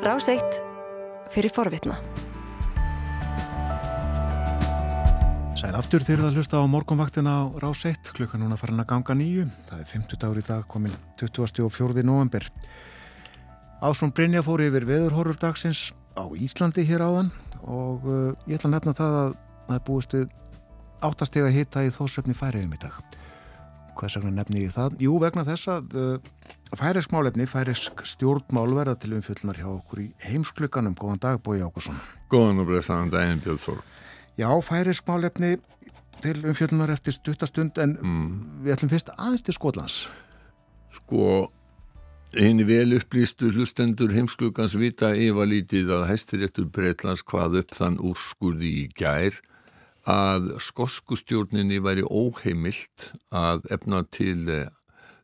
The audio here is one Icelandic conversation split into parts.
Ráseitt fyrir forvitna. Sæl aftur þeir að hlusta á morgunvaktina á Ráseitt, klukkan núna farin að ganga nýju. Það er 50 dagur í dag, komin 24. november. Ásson Brynja fór yfir veðurhorur dagsins á Íslandi hér áðan og uh, ég ætla að nefna það að það er búist við áttastega hitta í þósöfni færiðum í dag. Hvers vegna nefni ég það? Jú, vegna þess að uh, færisk málefni, færisk stjórnmál verða til umfjöldunar hjá okkur í heimsklukkanum. Góðan dag, Bói Ákusson. Góðan og blessaðan daginn, Björn Þór. Já, færisk málefni til umfjöldunar eftir stuttastund en mm. við ætlum fyrst aðeins til Skotlands. Sko, eini vel upplýstu hlustendur heimsklukkans vita yfirlítið að hæstiréttur Breitlands hvað upp þann úrskurði í gær að skoskustjórninni væri óheimilt að efna til eh,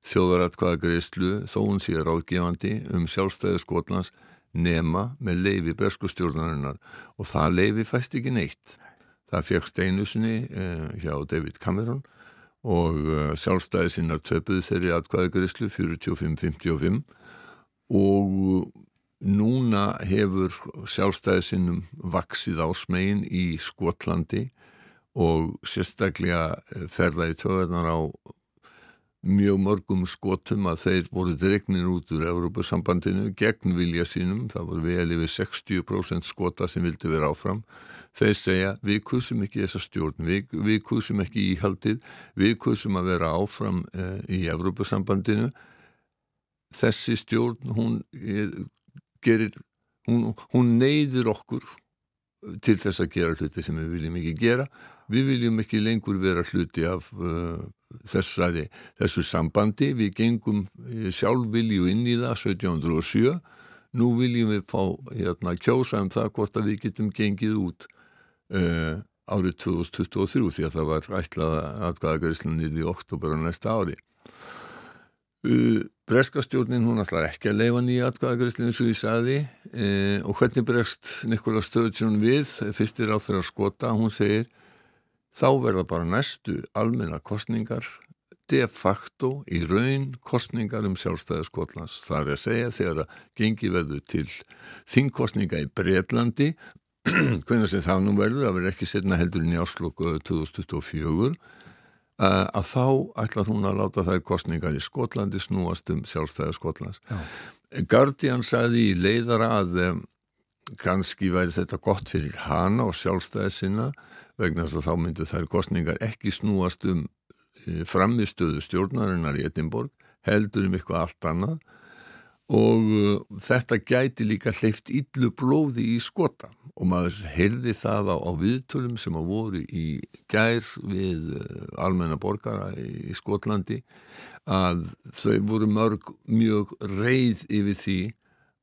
þjóðaratkvæðagreyslu þó hún sé ráðgefandi um sjálfstæði Skotlands nema með leifi breskustjórnarinnar og það leifi fæst ekki neitt. Það fekk steinusinni eh, hjá David Cameron og eh, sjálfstæði sinnar töpuð þeirri atkvæðagreyslu 45-55 og núna hefur sjálfstæði sinnum vaksið á smegin í Skotlandi og sérstaklega eh, ferða í töðarnar á mjög mörgum skotum að þeir voru dregnir út úr Európa-sambandinu gegn vilja sínum, það voru vel yfir 60% skota sem vildi vera áfram. Þeir segja við kusum ekki þessa stjórn, við, við kusum ekki íhaldið, við kusum að vera áfram eh, í Európa-sambandinu þessi stjórn hún eh, gerir hún, hún neyður okkur til þess að gera hluti sem við viljum ekki gera. Við viljum ekki lengur vera hluti af uh, þessari, þessu sambandi. Við gengum uh, sjálfvilju inn í það 1707 nú viljum við fá hérna, kjósa um það hvort að við getum gengið út uh, árið 2023 því að það var ætlað aðgæðagarislanir í oktober á næsta ári uh, Breskastjórnin hún ætlar ekki að leifa nýja atkvæðagreyslu eins og ég saði e, og hvernig bregst Nikola Stöðsson við fyrstir á þeirra skota, hún segir þá verða bara næstu almenna kostningar de facto í raun kostningar um sjálfstæði Skotlands. Það er að segja þegar að gengi verður til þingkostninga í Breitlandi hvernig sem það nú verður, það verður ekki setna heldur í áslokku 2024 Uh, að þá ætlar hún að láta þær kostningar í Skotlandi snúast um sjálfstæði Skotlands. Já. Guardian sagði í leiðara að um, kannski væri þetta gott fyrir hana og sjálfstæði sinna vegna þess að þá myndu þær kostningar ekki snúast um uh, framistöðu stjórnarinnar í Edinborg heldur um eitthvað allt annað og uh, þetta gæti líka hleyft yllu blóði í Skota. Og maður heyrði það á, á viðtölum sem að voru í gær við uh, almenna borgara í Skotlandi að þau voru mörg mjög reið yfir því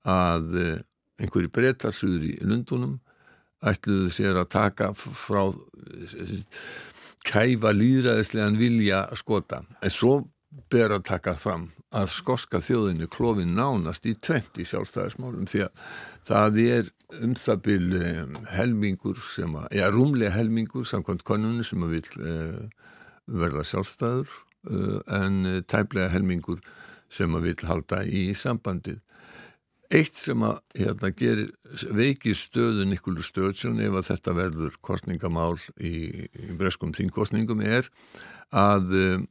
að uh, einhverju breytarsuður í Lundunum ætluðu sér að taka frá kæfa líðræðislegan vilja skota. En svo ber að taka fram að skoska þjóðinu klófin nánast í 20 sjálfstæðismálum því að það er um það byrju helmingur sem að, já rúmlega helmingur samkvæmt konunni sem að vil uh, verða sjálfstæður uh, en tæplega helmingur sem að vil halda í sambandið. Eitt sem að hérna, gerir veiki stöðu Nikolur Stöðsson ef að þetta verður kostningamál í, í breskum þingkostningum er að uh,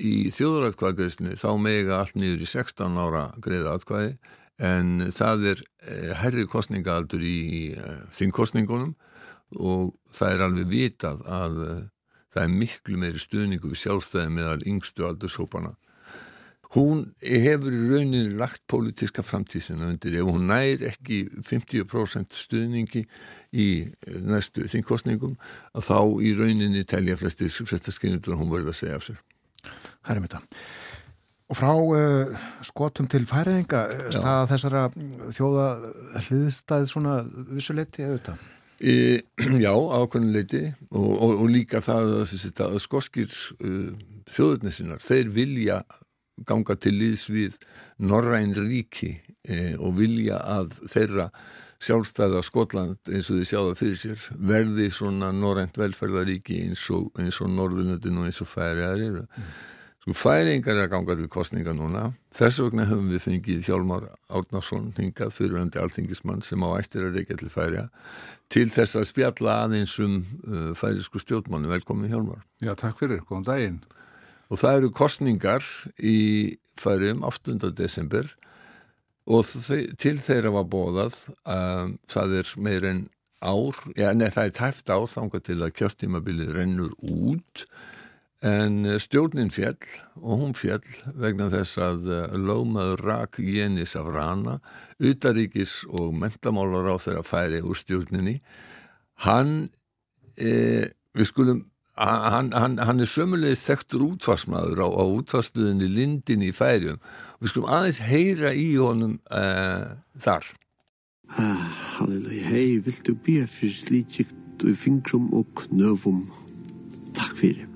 í þjóðrætkvæðgreysni þá mega allt niður í 16 ára greiða atkvæði en það er eh, herri kostningaaldur í eh, þingkostningunum og það er alveg vitað að eh, það er miklu meiri stuðningu við sjálfstæði meðal yngstu aldurshópana. Hún hefur í rauninni lagt pólitíska framtísina undir ef hún nær ekki 50% stuðningi í næstu þingkostningum þá í rauninni telja flestir flestaskynutur að hún verður að segja af sér. Með það. Og frá uh, skotum til færinga, eh, staða þessara þjóða hliðstæði svona vissuleiti þetta? E, já, ákveðnuleiti og, og, og líka það að, að skoskir uh, þjóðurnesinnar, þeir vilja ganga til líðs við Norræn ríki e, og vilja að þeirra sjálfstæða Skotland eins og þið sjáða fyrir sér verði svona norrænt velferðaríki eins og, og Norðunöndin og eins og færiðar eru. Mm Sko færingar er að ganga til kostninga núna. Þess vegna höfum við fengið Hjálmar Átnarsson hingað fyriröndi alþingismann sem á ættir að reykja til færiða til þess að spjalla aðeins um uh, færisku stjórnmannu. Velkomin Hjálmar. Já, takk fyrir. Góðan daginn. Og það eru kostningar í færiðum 8. desember og til þeirra var bóðað að um, það er meir en ár, já, neð það er tæft ár þángar til að kjöftímabilið rennur út En eh, stjórnin fjell og hún fjell vegna þess að eh, lögmaður rak Jénis af rana, utaríkis og mentamálar á þeirra færi úr stjórninni. Hann, e, við skulum, hann, hann, hann er sömulegist þekktur útfarsmaður á, á útfarstuðinni Lindin í færium. Við skulum aðeins heyra í honum e, þar. Halleluja, hei, viltu býja fyrir slítsíkt og fingrum og knöfum? Takk fyrir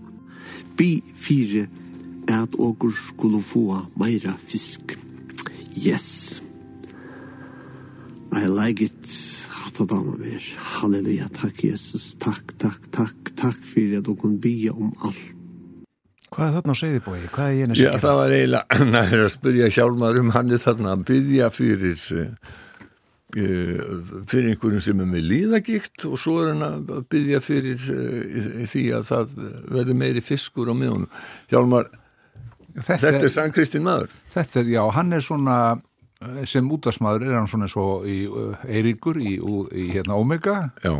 bi fire at okur skulle få meira fisk. Yes. I like it. Hatta dama mer. Halleluja. Takk, Jesus. Takk, takk, takk, takk fyrir at okur bia om alt. Hva er þarna segði skjedde på? Hva er det nå skjedde? Ja, det var eila. Nei, að spyrja jeg um hann er þarna nå. Bidja fyrir fyrir einhverjum sem er með líðagikt og svo er hann að byggja fyrir uh, því að það verður meiri fiskur á miðunum. Hjálmar, þetta, þetta er Sann Kristinn maður. Þetta er, já, hann er svona, sem útdagsmaður er hann svona svo í Eiríkur í, í hérna Omega já.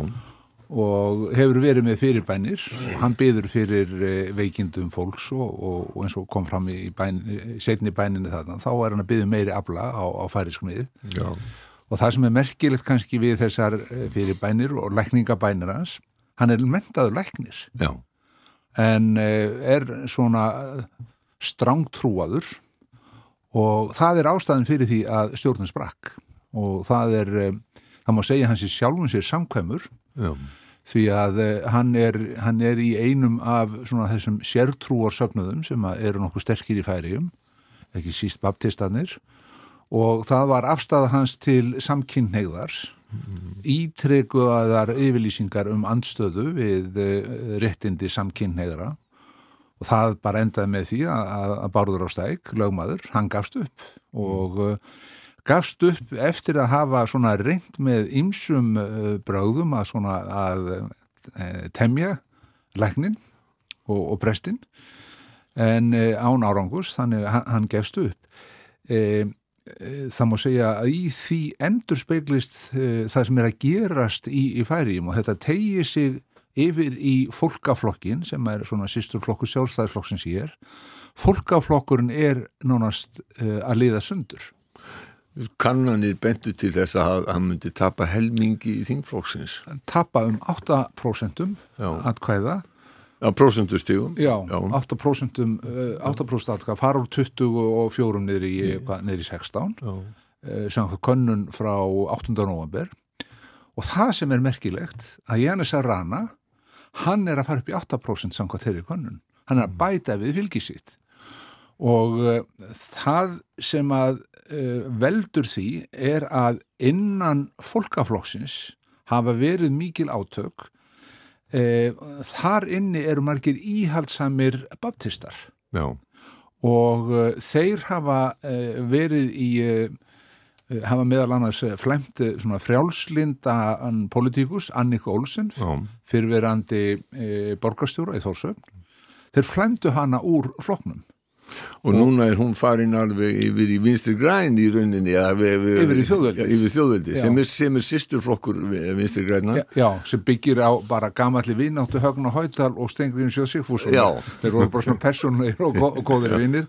og hefur verið með fyrirbænir og hann byður fyrir veikindum fólks og, og, og eins og kom fram í bæn, setni bæninu þarna, þá er hann að byggja meiri abla á, á færiskmiði. Já. Og það sem er merkilegt kannski við þessar eh, fyrirbænir og lækningabænir hans, hann er mentaður læknir. Já. En eh, er svona eh, strángtrúaður og það er ástæðin fyrir því að stjórnum sprakk. Og það er, það má segja hans í sjálfum sér samkvæmur. Já. Því að hann er, hann er í einum af svona þessum sértrúarsöfnuðum sem eru nokkuð sterkir í færium, ekki síst baptistanir og það var afstæða hans til samkynneigðars mm. ítrekuðaðar yfirlýsingar um andstöðu við uh, réttindi samkynneigðara og það bara endaði með því að, að Bárður á stæk, lögmaður, hann gafst upp og uh, gafst upp eftir að hafa svona reynd með ymsum uh, bröðum að svona að temja læknin og, og prestinn en án árangus, þannig hann, gefst upp. Eh, það má segja að í því endur speiklist uh, það sem er að gerast í, í færiðum og þetta tegir sig yfir í fólkaflokkin sem er svona sýsturflokkur sjálfstæðisflokksins ég er fólkaflokkurinn er nánast uh, að liða sundur. Kannanir bentu til þess að hann myndi tapa helmingi í þingflokksins. Tapa um 8% atkvæða Já, prósentustígum. Já, Já, 8% 8% aðkvæða fara úr 24 niður í, niður í 16 uh, sem könnun frá 8. november og það sem er merkilegt að Jannis Arana hann er að fara upp í 8% samkvæð þeirri könnun. Hann er að mm. bæta við fylgisitt og uh, það sem að uh, veldur því er að innan fólkaflokksins hafa verið mikil átök þar inni eru margir íhaldsamir baptistar. Já. og e, þeir hafa e, verið í hafa meðal annars flemt svona frjálslinda politíkus Annika Olsen fyrirverandi borgarstjóra í Þórsögn þeir flemtu hana úr floknum og núna er hún farin alveg yfir í vinstri græn í rauninni yfir, þjóðveldi, þjóðveldi sem, sem er sýsturflokkur vinstri græna já, já, sem byggir á bara gamalli vinnáttu Högn og Háital og Stengriðin Sjóð Sigfússon þeir voru bara svona personleir og, góðir vinnir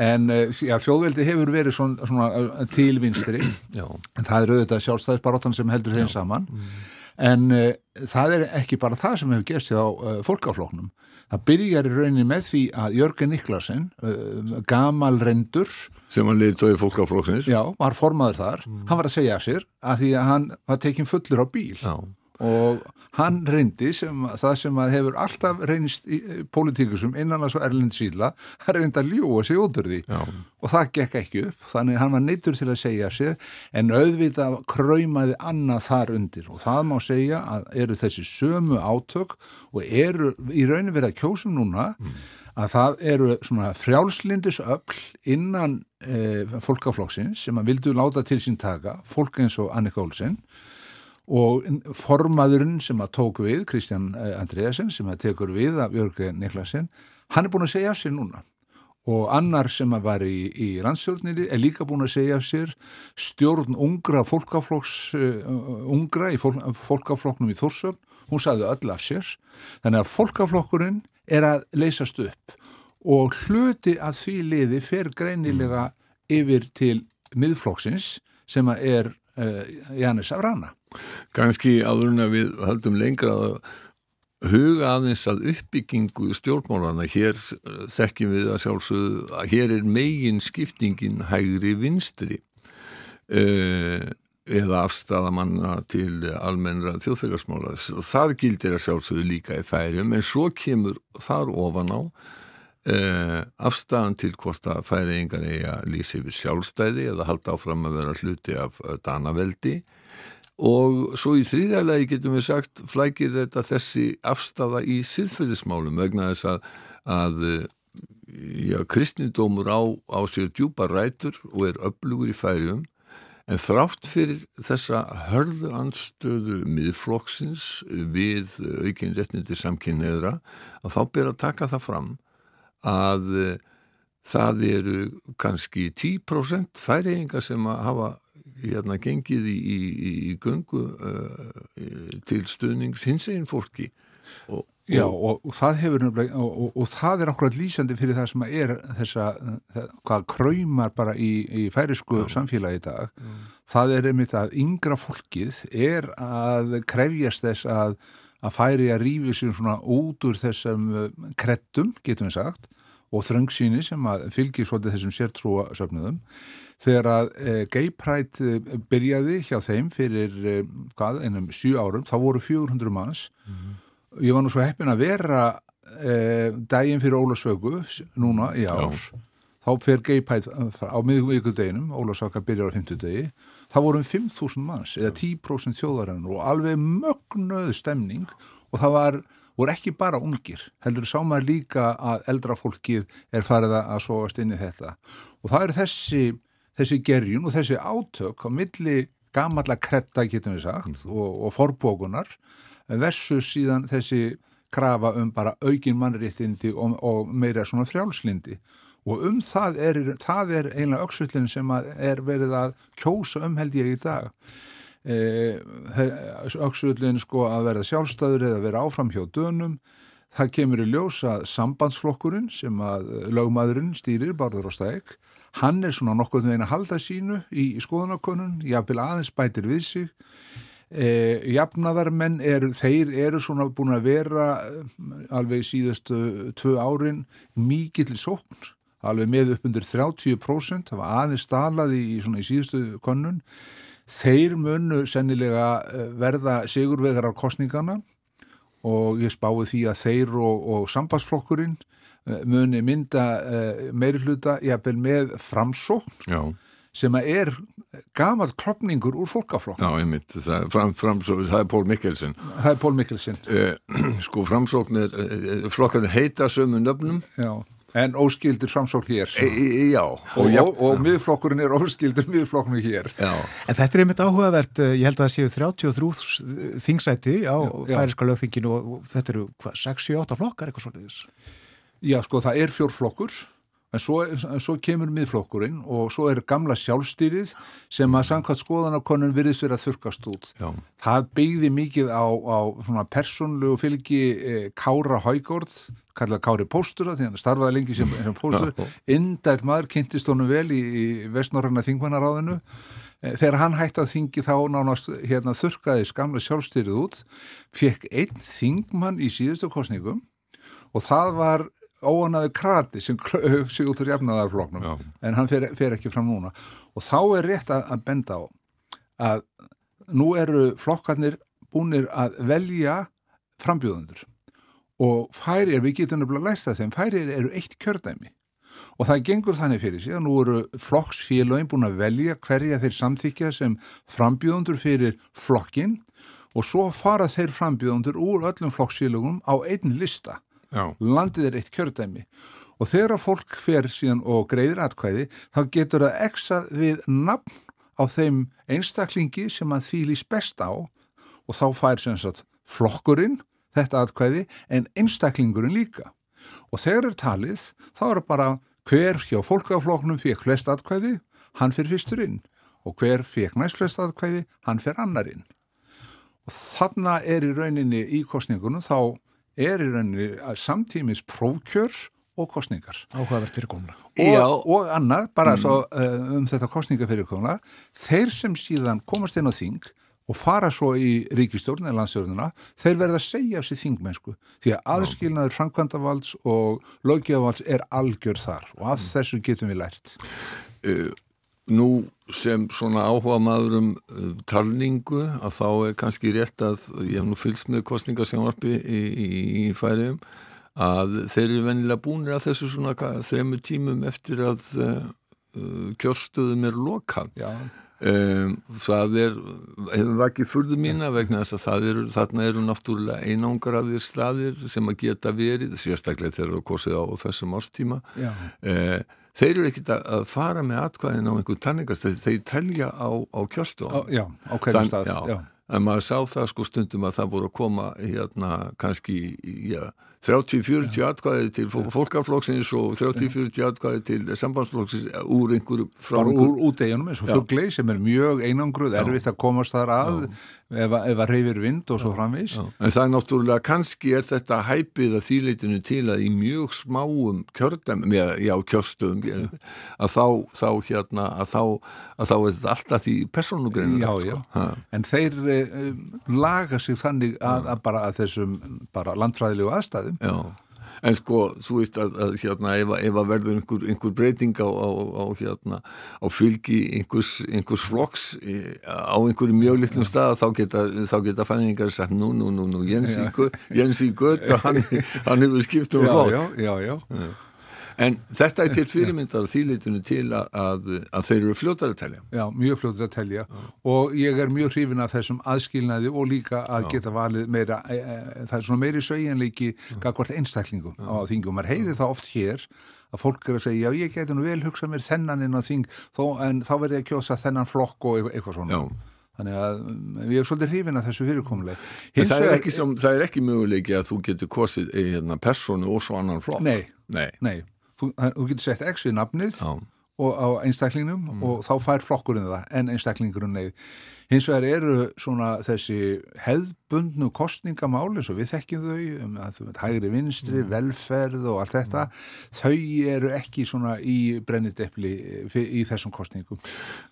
en eh, já, þjóðveldi hefur verið svona, svona til vinstri. En það er auðvitað sjálfstæðisbaróttan sem heldur þeim saman. Mm. En uh, það er ekki bara það sem hefur gerst á uh, fólkafloknum Það byrjar í rauninni með því að Jörgen Niklasen, uh, gamal rendur sem hann leiði tóið fólkaflokksins Já, var formaður þar, mm. hann var að segja sér að því að hann var tekinn fullur á bíl Já. Og hann reyndi sem, það sem að hefur alltaf reynist í politíkusum innan að svo Erlend síla, hann reyndi að ljúa sig út úr því Já. og það gekk ekki upp þannig hann var neittur til að segja sér en auðvitað kræmaði annað þar undir og það má segja að eru þessi sömu átök og eru í rauninu verið að kjósum núna mm. að það eru svona frjálslindis öll innan e, fólkaflokksins sem að vildu láta til sín taka, fólk eins og Annika Olsen og formaðurinn sem að tók við, Kristján Andreasen sem að tekur við af Jörgur Niklasen, hann er búin að segja af sér núna. Og annar sem að var í, í landsstjórnir er líka búin að segja af sér stjórn ungra fólkaflokks uh, ungra í fólk, fólkaflokknum í Þórsögn, hún sagði öll af sér. Þannig að fólkaflokkurinn er að leysast upp. Og hluti að því liði fer greinilega yfir til miðflokksins sem að er Jannis Avrana. Ganski áðurinn að við höldum lengra að huga aðeins að uppbyggingu stjórnmálana. Hér þekkjum við að sjálfsögðu að hér er megin skiptingin hægri vinstri uh, eða afstæðamanna til almennra þjóðfélagsmála. Það gildir að sjálfsögðu líka í færum en svo kemur þar ofan á uh, afstæðan til hvort að færingar eiga lýsi við sjálfstæði eða halda áfram að vera hluti af danaveldi. Og svo í þrýðarlegi getum við sagt flækir þetta þessi afstafa í siðfæðismálum vegna þess að, að já, kristnindómur á, á sér djúpa rætur og er upplugur í færium en þrátt fyrir þessa hörðu anstöðu miðflokksins við aukinn réttnindi samkynneðra að þá ber að taka það fram að það eru kannski 10% færiðingar sem að hafa hérna gengið í, í, í göngu uh, til stuðnings hins einn fólki. Og, Já og, og það hefur og, og það er okkur lýsandi fyrir það sem er þessa, hvað kræmar bara í, í færisku samfélagi í dag. Já. það er einmitt að yngra fólkið er að krefjast þess að, að færi að rífi sér svona út úr þessum kreddum, getum við sagt og þröngsýni sem að fylgir svolítið þessum sértrúa söfnuðum þegar að e, Pride e, byrjaði hjá þeim fyrir e, hvað, ennum 7 árum, þá voru 400 manns. Mm -hmm. ég var nú svo heppin að vera e, daginn fyrir Ólasvögu núna í ár. Já. þá fer Gay Pride á miðvíkudeginum Ólasvöka byrjar á 50 degi þá vorum 5.000 manns eða 10% þjóðarenn og alveg mögnuð stemning. Og það var voru ekki bara ungir, heldur sá maður líka að eldra fólkið er farið að sóast inn í þetta. Og það er þessi þessi gerjun og þessi átök á milli gamalla kretta, getum við sagt, mm. og, og forbókunar versus síðan þessi krafa um bara aukin mannréttindi og, og meira svona frjálslindi og um það er, það er einlega öksullin sem er verið að kjósa um held ég í dag e, öksullin sko að verða sjálfstæður eða vera áfram hjá dönum það kemur í ljósa sambandsflokkurinn sem að lögmaðurinn stýrir, Barður og Stæk Hann er svona nokkuð með eina halda sínu í, í skoðanakonun, jáfnvel aðeins bætir við sig. E, jafnaðarmenn, er, þeir eru svona búin að vera eh, alveg síðustu tvö árin mikið til sókn, alveg með upp undir 30%, það var aðeins stalaði í, í síðustu konun. Þeir munu sennilega eh, verða sigurvegar af kostningana og ég spái því að þeir og, og sambandsflokkurinn Eh, muni mynda uh, meiri hluta jáfnvel með framsókn Já. sem að er gamal klopningur úr fólkaflokk. Já, einmitt, það fram, framsókn, það er Pól Mikkelsen. Það er Pól Mikkelsen. Sko framsókn uh, flokkarnir heita sömu nöfnum. Já En óskildur framsókn hér. E, já. Og, og, og, og miðflokkurinn er óskildur miðflokkurinn hér. Já. En þetta er einmitt áhugavert, ég held að það séu 33 þingsæti á færiska lögþinginu og þetta eru 6-7-8 flokkar eitthvað svolítið. Já, sko, það er fjórflokkur, en svo, en svo kemur miðflokkurinn og svo er gamla sjálfstýrið sem að samkvæmt skoðanakonun virðist verið að þurkast út. Já. Það byggði mikið á, á persónlegu fylgi e, Kára Haugård, kallað Kári Póstura, því hann starfaði lengi sem, sem póstur, indælt maður, kynntist honum vel í, í vestnorranna þingmannaráðinu. E, þegar hann hætti að þingi þá nánast hérna, þurkaði skamla sjálfstýrið út, fekk einn þingmann í síðustu kostningum og það var óanaðu krati sem sig út úr jafnaðarfloknum Já. en hann fer, fer ekki fram núna. Og þá er rétt að, að benda á að nú eru flokkarnir búinir að velja frambjóðundur og færir, við getum nefnilega lært það þeim, færir eru eitt kjördæmi. Og það gengur þannig fyrir sig að nú eru flokksfélagin búin að velja hverja þeir samþykja sem frambjóðundur fyrir flokkin og svo fara þeir frambjóðundur úr öllum flokksfélagum á einn lista. Já. landið er eitt kjördæmi. Og þegar fólk fer síðan og greiðir atkvæði þá getur það eksað við nafn á þeim einstaklingi sem að þýlis best á. Og þá fær sem sagt flokkurinn þetta atkvæði en einstaklingurinn líka og þegar er talið þá er bara hver hjá fólkafloknum fekk flest atkvæði, hann fyrir fyrstur inn og hver fekk næst flest atkvæði, hann fyrir annar inn og þarna er í rauninni í kostningunum þá er í rauninni samtímis prófkjörs og kostningar. Áhugavert fyrir komuna. Og, og annað, bara mm. svo uh, um þetta kostninga fyrir komuna, þeir sem síðan komast inn á þing og fara svo í ríkistjórn eða landsjórnuna, þeir verða að segja af sér þingmennsku því að aðskilnaður framkvæmdavalds og löggeðavalds er algjör þar og af mm. þessu getum við lært. Uh, nú sem svona áhuga maður um uh, talningu að þá er kannski rétt að ég hef nú fylgst með kostningasjónvarpi í, í, í færiðum að þeir eru venilega búinir að þessu svona þremu tímum eftir að uh, kjörstöðum er lokað um, það er hefur ekki fyrðu mína vegna þess að eru, þarna eru náttúrulega einangraðir staðir sem að geta verið sérstaklega þegar það er korsið á þessum ástíma uh, þeir eru ekkit að fara með atkvæðin á einhvern tanningast þeir telja á, á kjörstöðum Já, á hverjum stað en maður sá það sko stundum að það voru að koma hérna kannski já 30-40 atkvæði til fólkarflokksins og 30-40 atkvæði til sambandsflokksins úr einhverju frá bara úr úteginum eins og fuggli sem er mjög einangruð, erfitt að komast þar að ef að reyfir vind og svo framvís en það er náttúrulega, kannski er þetta hæpið að þýleitinu til að í mjög smáum kjördum, já kjörstum að þá, þá hérna að þá, að þá er þetta alltaf því persónugreinu já, sko. en þeir eh, laga sig þannig að, að bara að þessum bara landfræðilegu aðstæðum Já, en sko, þú veist að, að hérna, ef, ef að verður einhver, einhver breyting á, á, á, hérna, á fylgi einhvers, einhvers floks á einhverju mjög litlum stað þá geta, geta fanningar sagt nú, nú, nú, nú, Jens í gött og hann, hann hefur skipt um flokk. Já, já, já. já. En þetta er til fyrirmyndar þýlitinu til að, að, að þeir eru fljóttar að telja. Já, mjög fljóttar að telja Já. og ég er mjög hrifin af þessum aðskilnaði og líka að Já. geta valið meira, e, e, það er svona meiri sveigjanleiki gagvart einstaklingum Já. á þingum. Man heyrir það oft hér að fólk er að segja, já ég geti nú vel hugsað mér þennan inn á þing, þó, en þá verður ég að kjósa þennan flokk og eitthvað svona. Þannig að við erum svolítið hrifin að þessu fyrirkomuleg. Það, það er ekki möguleiki að þú getur kosið hérna, personu og svo annan flokk. Nei, nei. nei þú, þú getur sett x við nafnið og á einstaklingnum mm. og þá fær flokkurinn það en einstaklingurinn neyð. Hins vegar eru svona þessi hefðbundnu kostningamál eins og við þekkjum þau um veit hægri vinstri, mm. velferð og allt þetta, mm. þau eru ekki svona í brennidepli í þessum kostningum.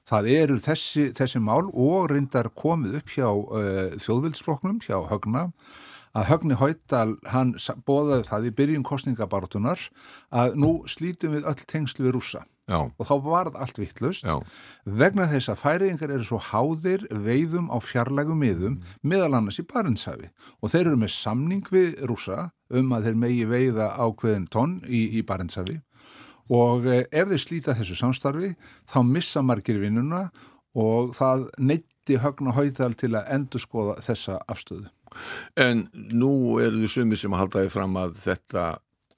Það eru þessi, þessi mál og reyndar komið upp hjá uh, þjóðvildsflokknum, hjá Högna að Högni Hóttal, hann bóðaði það í byrjun kostningabartunar að nú slítum við öll tengslu við rúsa Já. og þá varð allt vittlust vegna þess að færiðingar eru svo háðir veiðum á fjarlægum miðum mm. meðal annars í Barentshafi. Og þeir eru með samning við rúsa um að þeir megi veiða ákveðin tonn í, í Barentshafi. Og eh, ef þeir slíta þessu samstarfi þá missa margir vinnuna og það neytti Högni Hóttal til að endur skoða þessa afstöðu En nú eru þið sumir sem haldaði fram að þetta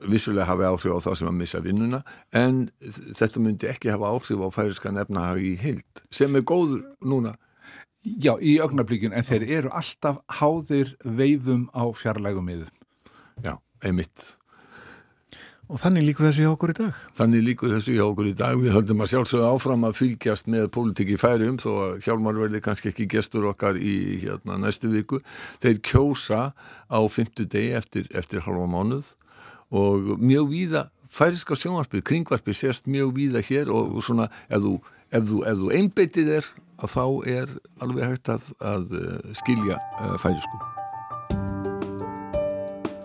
vissulega hafi áhrif á það sem að missa vinnuna en þetta myndi ekki hafa áhrif á færiskan efnahafi í heilt sem er góður núna. Já, í augnablíkin en þeir eru alltaf háðir veiðum á fjarlægum miðum. Já, einmitt. Og þannig líkur þessu hjá okkur í dag? Þannig líkur þessu hjá okkur í dag. Við höldum að sjálfsögða áfram að fylgjast með pólitíki færium þó að Hjálmar verði kannski ekki gestur okkar í hérna, næstu viku. Þeir kjósa á fymtu degi eftir, eftir halva mánuð og mjög víða færiska sjónvarpið, kringvarpið sést mjög víða hér og svona ef þú, ef þú, ef þú einbeitir þér að þá er alveg hægt að, að skilja uh, færisku.